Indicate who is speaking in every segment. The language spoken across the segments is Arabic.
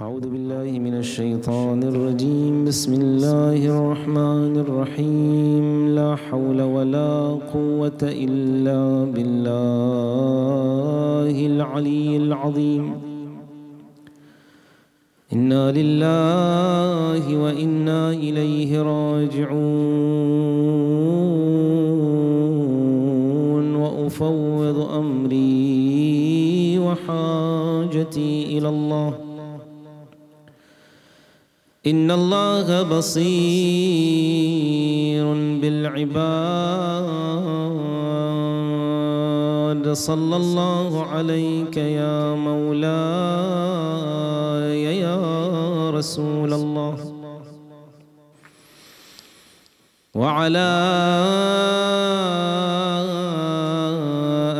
Speaker 1: أعوذ بالله من الشيطان الرجيم. بسم الله الرحمن الرحيم. لا حول ولا قوة إلا بالله العلي العظيم. إنا لله وإنا إليه راجعون. وأفوض أمري وحاجتي إلى الله. إن الله بصير بالعباد صلى الله عليك يا مولاي يا رسول الله وعلى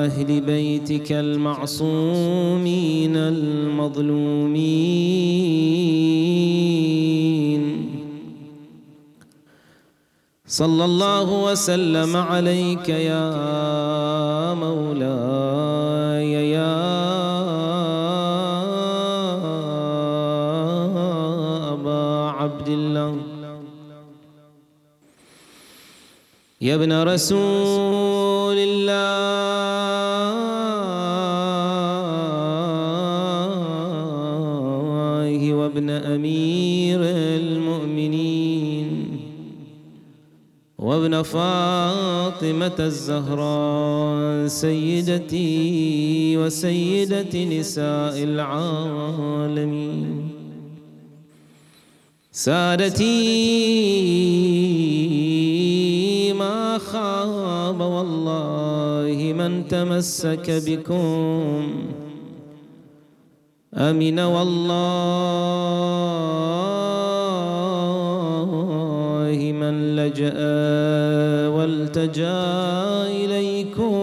Speaker 1: أهل بيتك المعصومين المظلومين صلى الله وسلم عليك يا مولاي يا أبا عبد الله. يا ابن رسول الله. فاطمة الزهراء سيدتي وسيدة نساء العالمين. سادتي ما خاب والله من تمسك بكم. أمن والله. من لجأ والتجأ إليكم.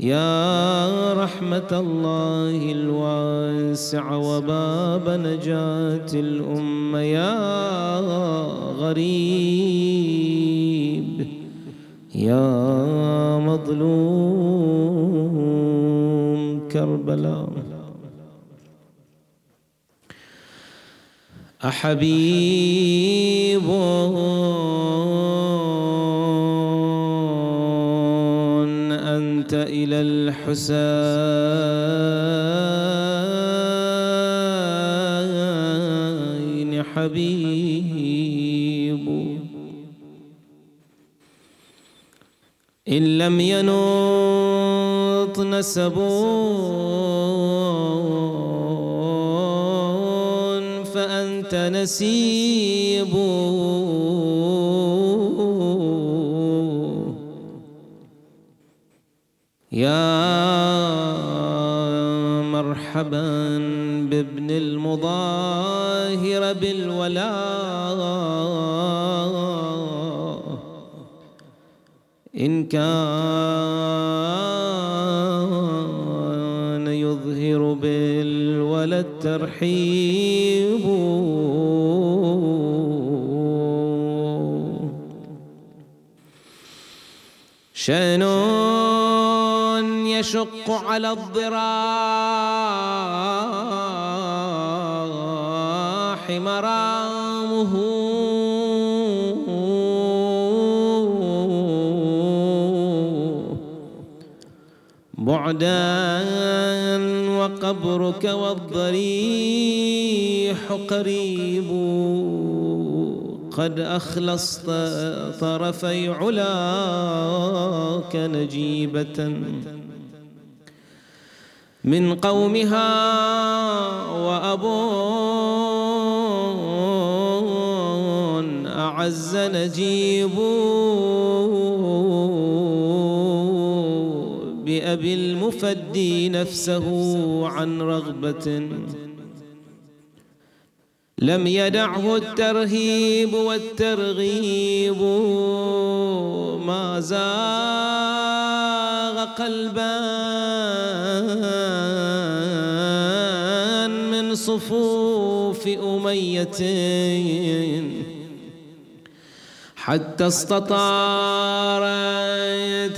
Speaker 1: يا رحمة الله الواسع وباب نجاة الأمة يا غريب يا مظلوم كربلاء. أحبيب أنت إلى الحسين حبيب. إن لم ينط نسب نسيب يا مرحبا بابن المظاهر بالولاء. إن كان يظهر بالولد ترحيب شأن يشق على الضراح مرامه؟ بعدا وقبرك والضريح قريب. قد أخلصت طرفي علاك نجيبة من قومها وأب أعز نجيب بأبي المفدي نفسه عن رغبة لم يدعه الترهيب والترغيب ما زاغ قلبا من صفوف أمية. حتى استطارت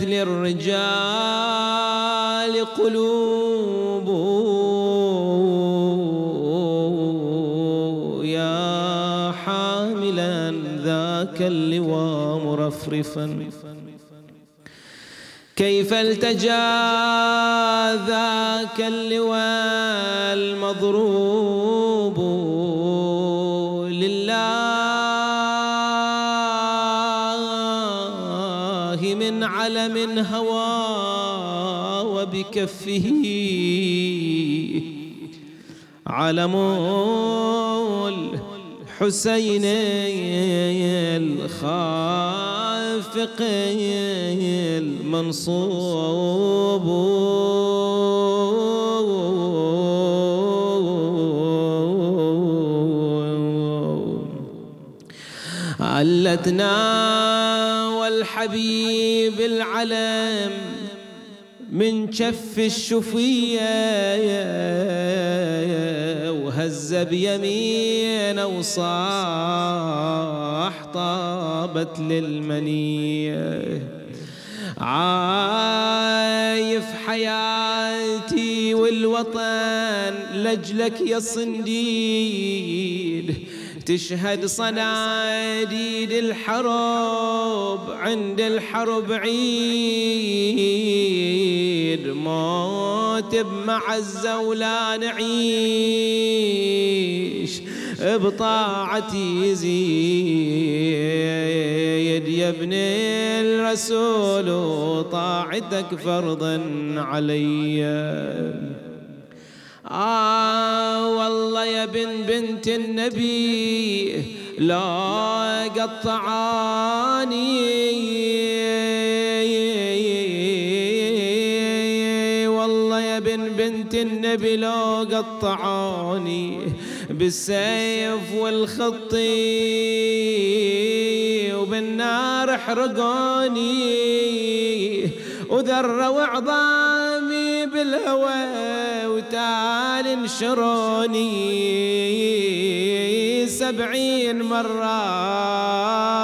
Speaker 1: للرجال قلوب اللواء مرفرفا. كيف التجا ذاك اللواء المضروب لله من علم هوى وبكفه. علم الحسين الخافق المنصوب. علتنا والحبيب العلم من كف الشفية وهز بيمينه وصاح طابت للمنية. عايف حياتي والوطن لجلك يا صنديد. تشهد صناديد الحرب عند الحرب عيد. موت بمعزة ولا نعيش بطاعتي يزيد يا ابن الرسول وطاعتك فرضا عليّ. آه والله يا بن بنت النبي لا قطعاني النبي لو قطعاني بالسيف والخطي وبالنار حرقوني وذروا عظامي بالهوى وتال انشروني. سبعين مرة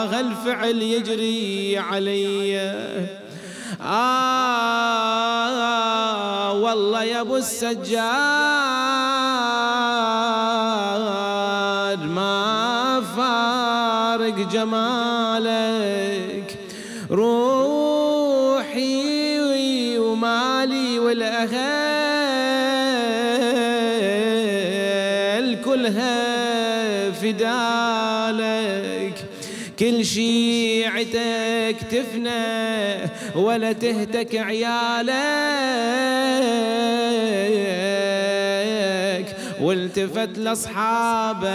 Speaker 1: هالفعل يجري علي. آه والله يا أبو السجاد ما فارق جمالك روحي ومالي والأهل كلها فدالك. كل شيعتك تفنى ولا تهتك عيالك والتفت لاصحابه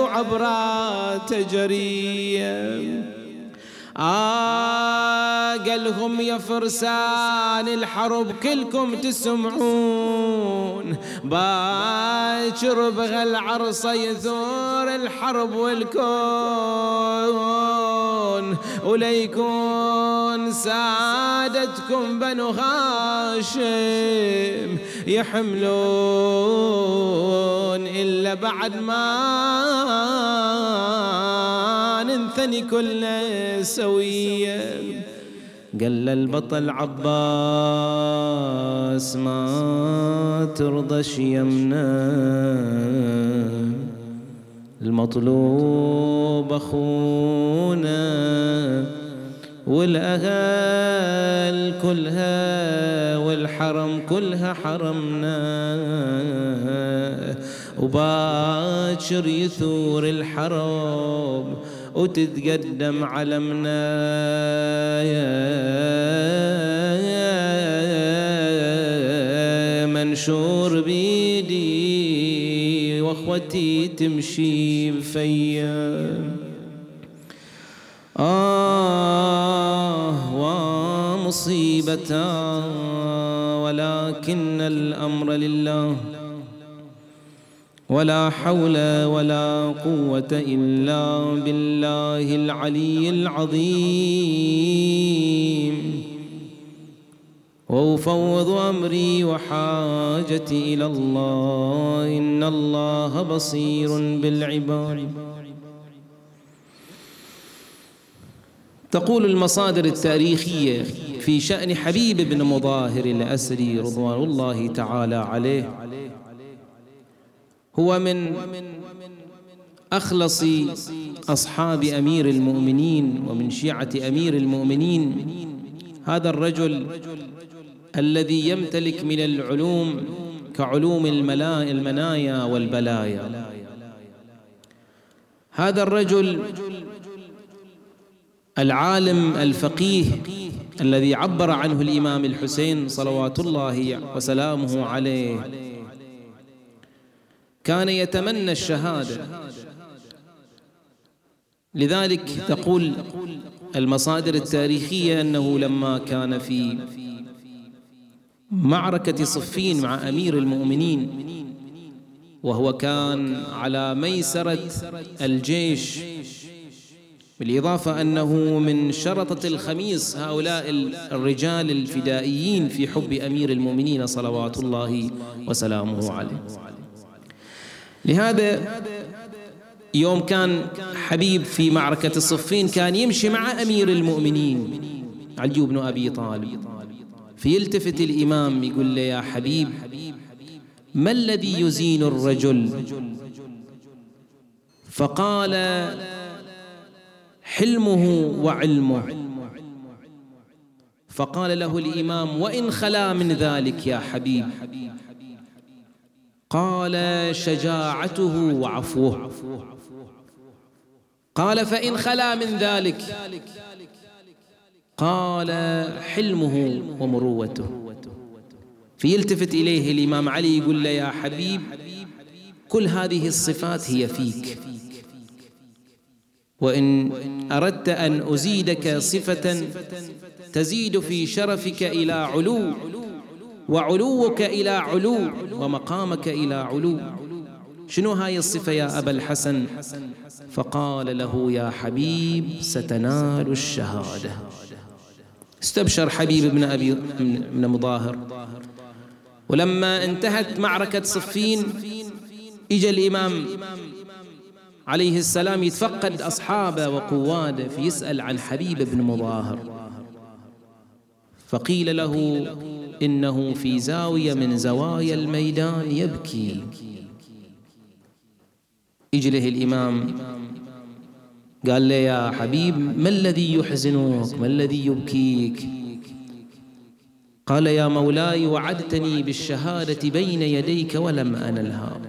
Speaker 1: وعبرات تجريه قالهم يا فرسان الحرب كلكم تسمعون. باكر بغى العرصة يثور الحرب والكون. وليكون سادتكم بنو هاشم يحملون إلا بعد ما ننثني كلنا سويا قال البطل عباس ما ترضى يمنا المطلوب أخونا والأهل كلها والحرم كلها حرمنا. وباكر يثور الحرب وتتقدم علمنا يا منشور بيدي وأخوتي تمشي بفيا آه ومصيبة ولكن الأمر لله. ولا حول ولا قوة إلا بالله العلي العظيم. وأفوض أمري وحاجتي إلى الله. إن الله بصير بالعباد. تقول المصادر التاريخية في شأن حبيب بن مظاهر الأسري رضوان الله تعالى عليه. هو من أخلص أصحاب أمير المؤمنين ومن شيعة أمير المؤمنين. هذا الرجل الذي يمتلك من العلوم كعلوم المنايا والبلايا. هذا الرجل العالم الفقيه الذي عبر عنه الإمام الحسين صلوات الله وسلامه عليه. كان يتمنى الشهادة. لذلك تقول المصادر التاريخية أنه لما كان في معركة صفين مع أمير المؤمنين وهو كان على ميسرة الجيش بالإضافة أنه من شرطة الخميس هؤلاء الرجال الفدائيين في حب أمير المؤمنين صلوات الله وسلامه عليه. لهذا يوم كان حبيب في معركة الصفين كان يمشي مع أمير المؤمنين علي بن أبي طالب فيلتفت الإمام يقول له يا حبيب ما الذي يزين الرجل؟ فقال حلمه وعلمه. فقال له الإمام وإن خلا من ذلك يا حبيب. قال شجاعته وعفوه. قال فإن خلا من ذلك. قال حلمه ومروته. فيلتفت إليه الإمام علي يقول له يا حبيب كل هذه الصفات هي فيك. وإن أردت أن أزيدك صفة تزيد في شرفك إلى علو. وعلوك إلى علو ومقامك إلى علو. شنو هاي الصفة يا أبا الحسن؟ فقال له يا حبيب ستنال الشهادة. استبشر حبيب بن أبي بن مظاهر. ولما انتهت معركة صفين إجا الإمام عليه السلام يتفقد أصحابه وقواده فيسأل عن حبيب بن مظاهر. فقيل له إنه في زاوية من زوايا الميدان يبكي. إجله الإمام. قال له يا حبيب ما الذي يحزنك؟ ما الذي يبكيك؟ قال يا مولاي وعدتني بالشهادة بين يديك ولم أنلها.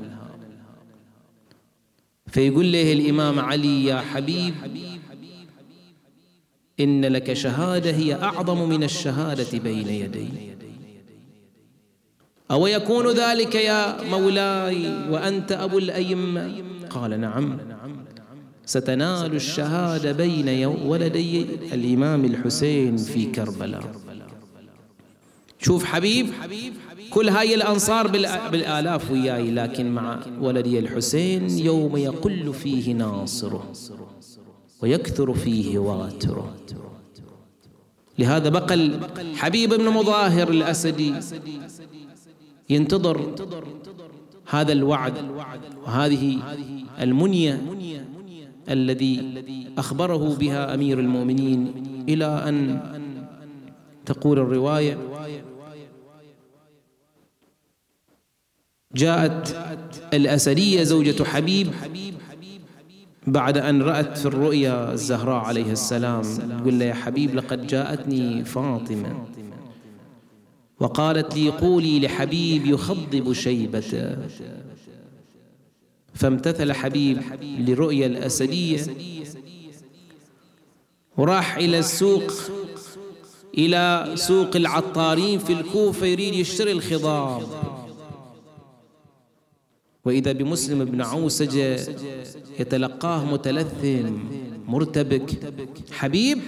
Speaker 1: فيقول له الإمام علي يا حبيب إن لك شهادة هي أعظم من الشهادة بين يدي. أو يكون ذلك يا مولاي وأنت أبو الأئمة؟ قال نعم. ستنال الشهادة بين ولدي الإمام الحسين في كربلاء. شوف حبيب كل هاي الأنصار بالآلاف وياي لكن مع ولدي الحسين يوم يقل فيه ناصره. ويكثر فيه واتره لهذا بقى حبيب بن مظاهر الأسدي ينتظر هذا الوعد وهذه المنية الذي أخبره بها أمير المؤمنين إلى أن تقول الرواية. جاءت الأسدية زوجة حبيب بعد أن رأت في الرؤيا الزهراء عليه السلام تقول يا حبيب لقد جاءتني فاطمة. وقالت لي قولي لحبيب يخضب شيبته. فامتثل حبيب لرؤيا الأسدية وراح إلى السوق إلى سوق العطارين في الكوفة يريد يشتري الخضاب. وإذا بمسلم بن عوسجة يتلقاه متلثم مرتبك. حبيب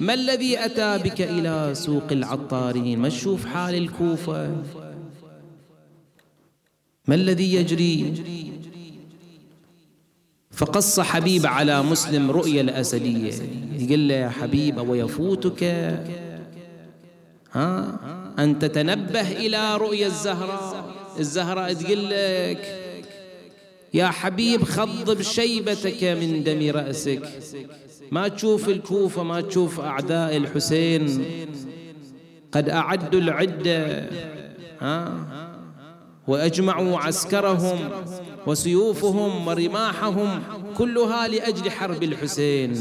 Speaker 1: ما الذي أتى بك إلى سوق العطارين؟ ما تشوف حال الكوفة؟ ما الذي يجري؟ فقص حبيب على مسلم رؤيا الأسدية يقول له يا حبيب ويفوتك ها؟ أن تتنبه إلى رؤيا الزهراء. الزهراء تقول لك يا حبيب خضب شيبتك من دم رأسك. ما تشوف الكوفة ما تشوف أعداء الحسين. قد أعدوا العدة ها؟ وأجمعوا عسكرهم وسيوفهم ورماحهم كلها لأجل حرب الحسين.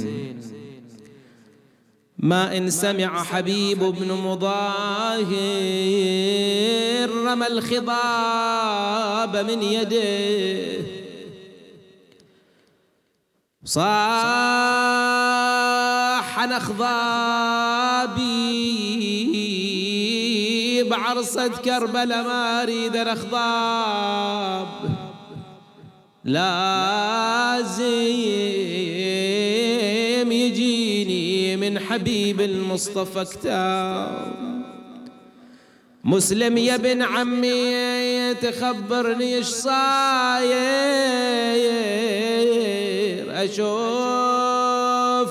Speaker 1: ما إن سمع حبيب بن مظاهر رمى الخضاب من يده. صاح نخضابي بعرصة كربلاء ما أريد الأخضاب. لازم حبيب المصطفى كتاب. مسلم يا ابن عمي تخبرني إيش صاير؟ أشوف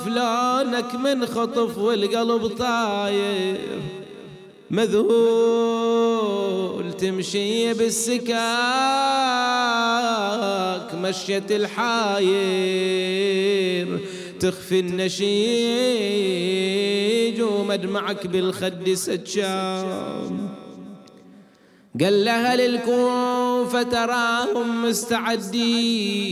Speaker 1: لونك من خطف والقلب طاير. مذهول تمشي بالسكاك مشية الحاير. تخفي النشيج ومدمعك بالخد سجام. قال لها للكوفة تراهم مستعدين.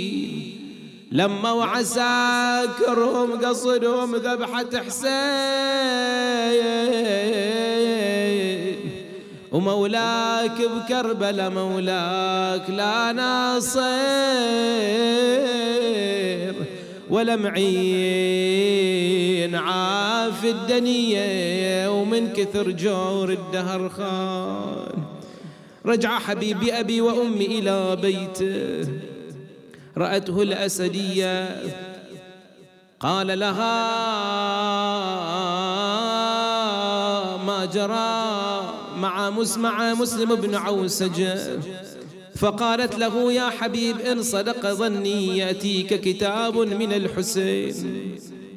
Speaker 1: لما وعساكرهم قصدهم ذبحة حسين. ومولاك بكربلاء مولاك لا ناصر. ولا معين عاف الدنيا ومن كثر جور الدهر خان. رجع حبيبي أبي وأمي إلى بيته. رأته الأسدية. قال لها ما جرى مع مع مسلم بن عوسجة. فقالت له يا حبيب إن صدق ظني يأتيك كتاب من الحسين.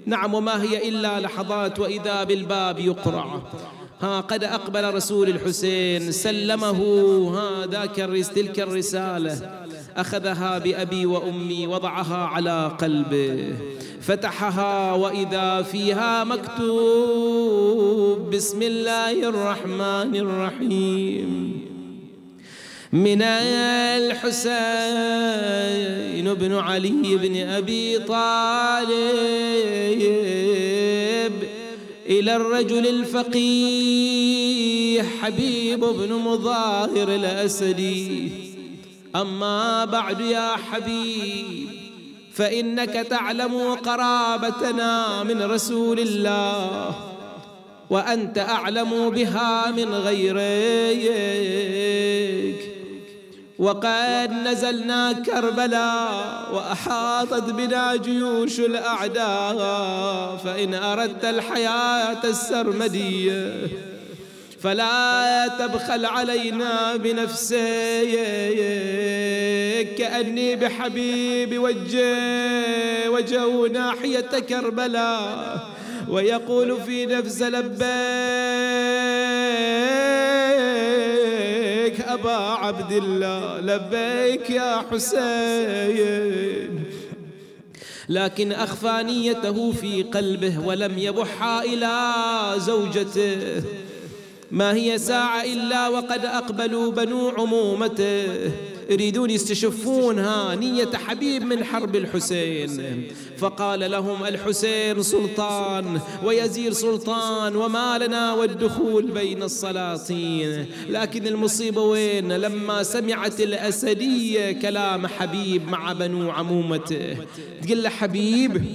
Speaker 1: نعم وما هي إلا لحظات وإذا بالباب يقرع. ها قد أقبل رسول الحسين سلمه ها ذاك تلك الرسالة. أخذها بأبي وأمي وضعها على قلبه. فتحها وإذا فيها مكتوب بسم الله الرحمن الرحيم. من الحسين بن علي بن أبي طالب إلى الرجل الفقيه حبيب بن مظاهر الأسدي. أما بعد يا حبيب فإنك تعلم قرابتنا من رسول الله وأنت أعلم بها من غيرك. وقد نزلنا كربلاء وأحاطت بنا جيوش الأعداء فإن أردت الحياة السرمدية فلا تبخل علينا بنفسك كأني بحبيب وجه وجهه ناحية كربلاء ويقول في نفس لبيك أبا عبد الله لبيك يا حسين. لكن أخفى نيته في قلبه ولم يبح إلى زوجته. ما هي ساعة إلا وقد أقبلوا بنو عمومته. يريدون يستشفونها نية حبيب من حرب الحسين. فقال لهم الحسين سلطان ويزير سلطان وما لنا والدخول بين السلاطين. لكن المصيبة وين؟ لما سمعت الأسدية كلام حبيب مع بنو عمومته. تقول له حبيب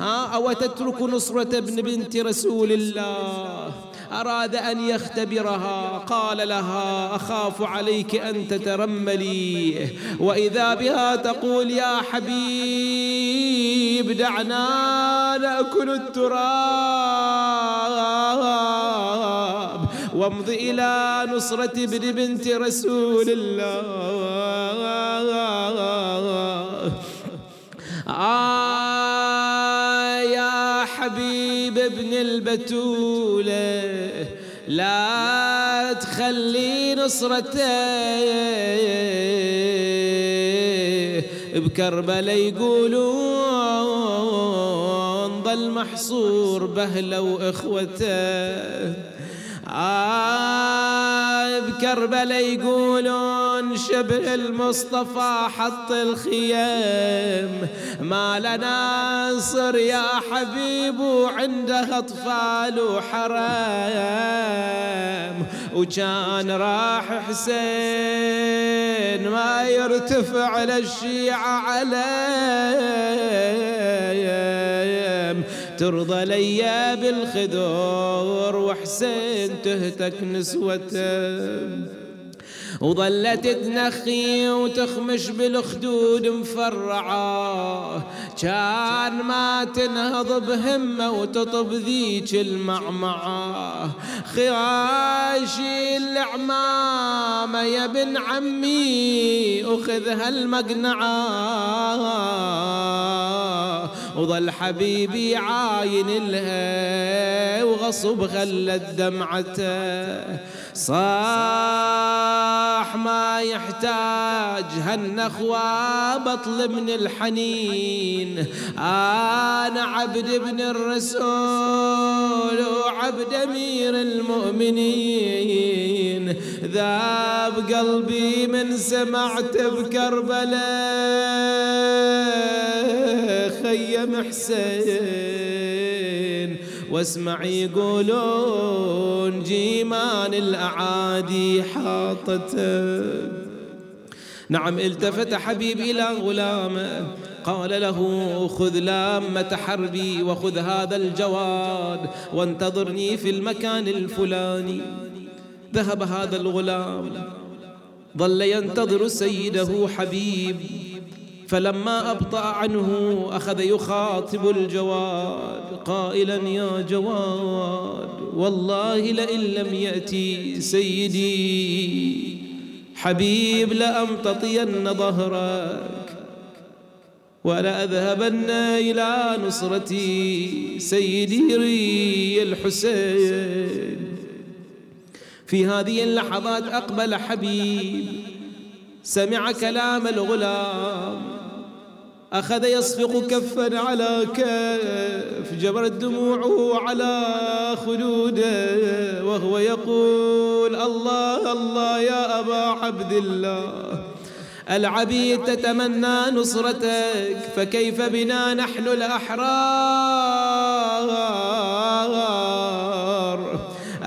Speaker 1: ها أو تترك نصرة ابن بنت رسول الله؟ أراد أن يختبرها. قال لها أخاف عليك أن تترملي. وإذا بها تقول يا حبيب دعنا نأكل التراب. وامض إلى نصرة ابن بنت رسول الله. آه يا حبيب ابن البتولة لا تخلي نصرته بكربلاء يقولون ظل محصور بهله واخوته بكربلاء يقولون شبه المصطفى حط الخيام ما ناصر يا حبيب وعنده أطفال وحرام. وكان راح حسين ما يرتفع للشيعة عليم. ترضى ليا بالخدور وحسين تهتك نسوته وظلت تنخي وتخمش بالخدود مفرعة. كان ما تنهض بهمة وتطب ذيك المعمعة. خياشي العمامة يا ابن عمي أخذ هالمقنعة وظل حبيبي عاين لها وغصب خلت دمعته صاح ما يحتاج هالنخوة بطل من الحنين. أنا عبد ابن الرسول وعبد أمير المؤمنين. ذاب قلبي من سمعت بكربلاء. خيم حسين واسمع يقولون جيمان الأعادي حاطته نعم التفت حبيب إلى غلامه. قال له خذ لامة حربي وخذ هذا الجواد وانتظرني في المكان الفلاني. ذهب هذا الغلام. ظل ينتظر سيده حبيب. فلما أبطأ عنه أخذ يخاطب الجواد قائلا يا جواد والله لئن لم يأتي سيدي حبيب لأمتطين ظهرك ولأذهبن إلى نصرتي سيدي الحسين. في هذه اللحظات أقبل حبيب سمع كلام الغلام أخذ يصفق كفا على كف جبرت دموعه على خدوده وهو يقول الله الله يا أبا عبد الله العبيد تتمنى نصرتك فكيف بنا نحن الأحرار؟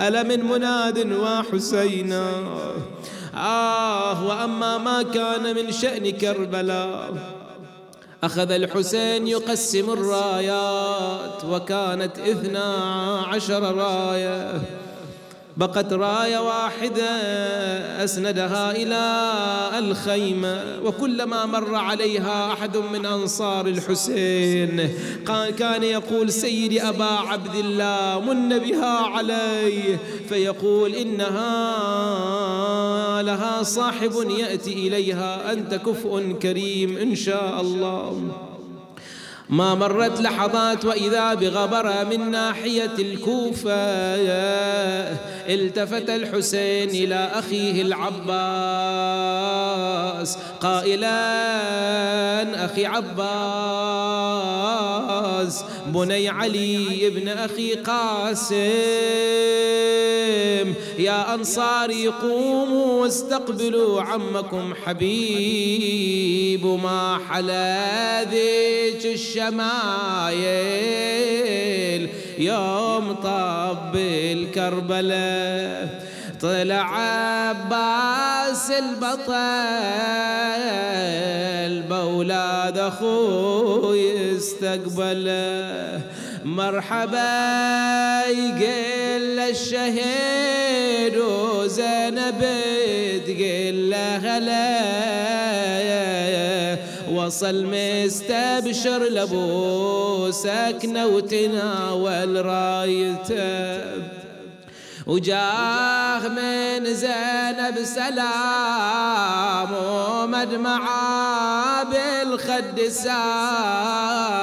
Speaker 1: ألا من مناد وحسينا؟ آه وأما ما كان من شأن كربلاء أخذ الحسين يقسم الرايات وكانت إثنا عشر راية. بقت راية واحدة أسندها إلى الخيمة وكلما مر عليها أحد من أنصار الحسين. كان يقول سيدي أبا عبد الله من بها علي؟ فيقول إنها لها صاحب يأتي إليها أنت كفء كريم إن شاء الله. ما مرت لحظات وإذا بغبرة من ناحية الكوفة التفت الحسين إلى أخيه العباس. قائلا أخي عباس بني علي ابن أخي قاسم. يا أنصاري قوموا واستقبلوا عمكم حبيب. ما حلا ذيك الشمايل؟ يوم طب الكربلاء طلع عباس البطل بولاد أخوي استقبله مرحبا يقل الشهيد وزينب تقل هلا وصل مستبشر لابو سكنه وتناول رايته. وجاه من زينب سلام ومدمعة بالخد سال.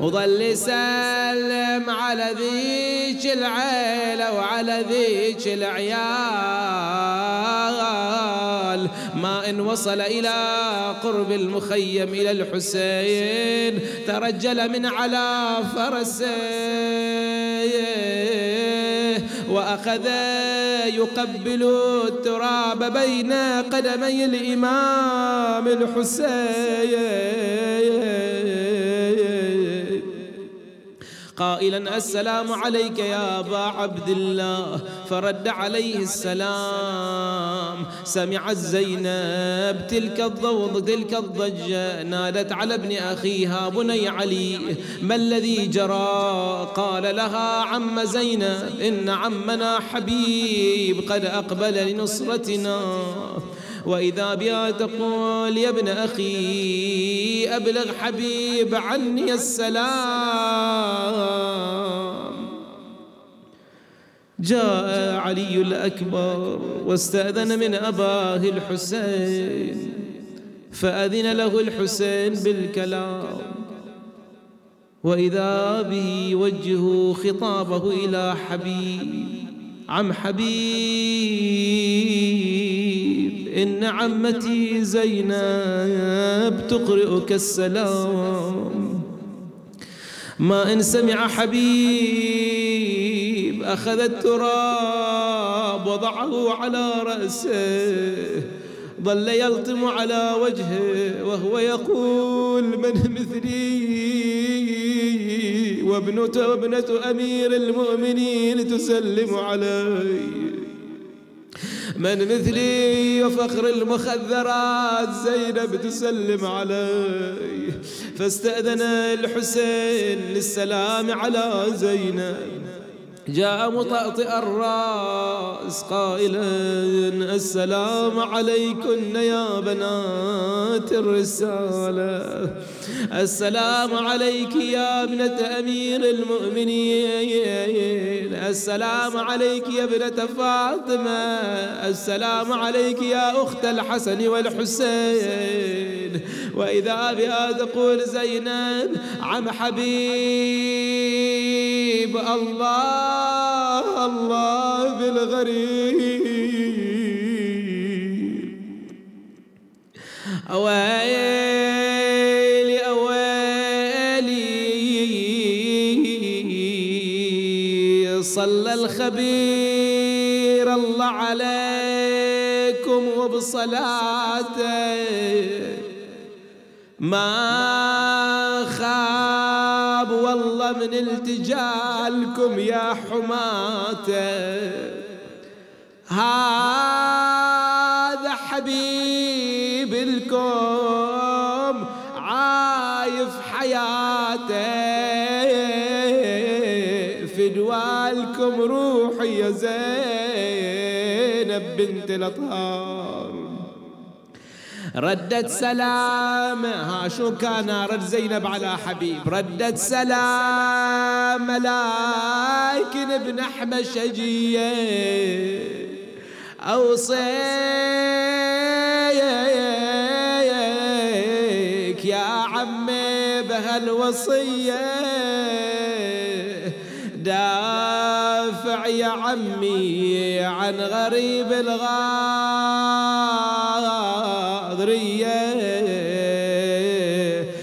Speaker 1: وظل يسلم على ذيك العيلة وعلى ذيك العيال. إن وصل إلى قرب المخيم إلى الحسين ترجل من على فرسه وأخذ يقبل التراب بين قدمي الإمام الحسين. قائلا السلام عليك يا أبا عبد الله فرد عليه السلام. سمعت زينب تلك الضوض تلك الضجة. نادت على ابن أخيها بني علي. ما الذي جرى؟ قال لها عم زينب. إن عمنا حبيب قد أقبل لنصرتنا. وإذا بها تقول يا ابن أخي أبلغ حبيب عني السلام. جاء علي الأكبر واستأذن من أباه الحسين فأذن له الحسين بالكلام. وإذا به يوجه خطابه إلى حبيب عم حبيب إن عمتي زينب تقرئك السلام. ما إن سمع حبيب أخذ التراب وضعه على رأسه ظل يلطم على وجهه وهو يقول من مثلي؟ وابنة وابنة أمير المؤمنين تسلم علي. من مثلي وفخر المخذرات زينب تسلم علي. فاستأذن الحسين للسلام على زينب. جاء مطأطئ الرأس قائلا السلام عليكن يا بنات الرسالة. السلام عليك يا ابنة أمير المؤمنين. السلام عليك يا ابنة فاطمة. السلام عليك يا أخت الحسن والحسين. وإذا بها تقول زينب عم حبيب الله. الله بالغريب أويلي أويلي صلى الخبير الله عليكم وبصلاته. ما من التجالكم يا حماتة. هذا حبيب لكم عايف حياته. فدوالكم روحي يا زينب بنت الأطهار ردت سلام ها شو كان رد زينب على حبيب؟ ردت سلام لكن ابن احمد شجيه اوصيك يا عمي بهالوصية. دافع يا عمي عن غريب الغاضرية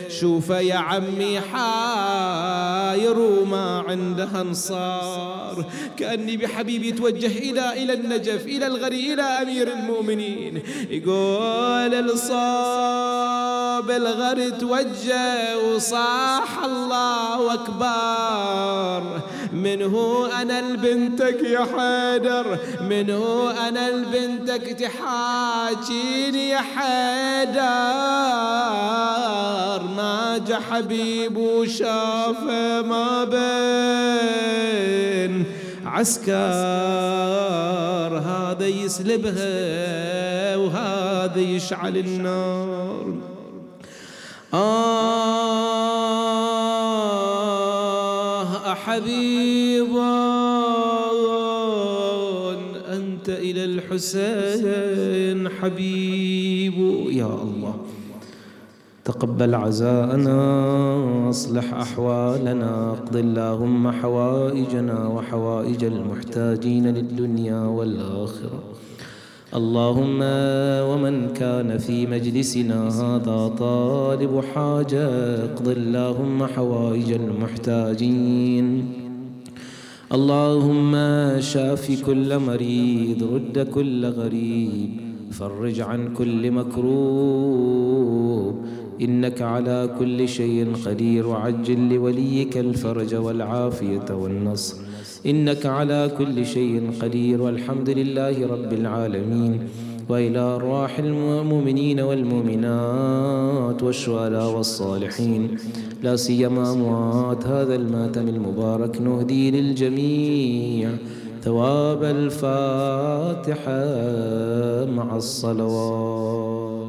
Speaker 1: شوف يا عمي حاير وما عندها انصار. كأني بحبيبي توجه إلى إلى النجف إلى الغري إلى أمير المؤمنين. يقول الصاب الغر توجه وصاح الله أكبر. من هو أنا البنتك يا حيدر من هو أنا البنتك تحاكيني يا حيدر. ناجى حبيب وشافه ما بين عسكر هذا يسلبها وهذا يشعل النار. آه حبيب أنت إلى الحسين حبيب. يا الله تقبل عزاءنا أصلح أحوالنا اقض اللهم حوائجنا وحوائج المحتاجين للدنيا والآخرة. اللهم ومن كان في مجلسنا هذا طالب حاجة اقض اللهم حوائج المحتاجين. اللهم شاف كل مريض رد كل غريب فرج عن كل مكروب. إنك على كل شيء قدير وعجل لوليك الفرج والعافية والنصر. إنك على كل شيء قدير والحمد لله رب العالمين. وإلى أرواح المؤمنين والمؤمنات والشهداء والصالحين. لا سيما أموات هذا الماتم المبارك نهدي للجميع. ثواب الفاتحة مع الصلوات.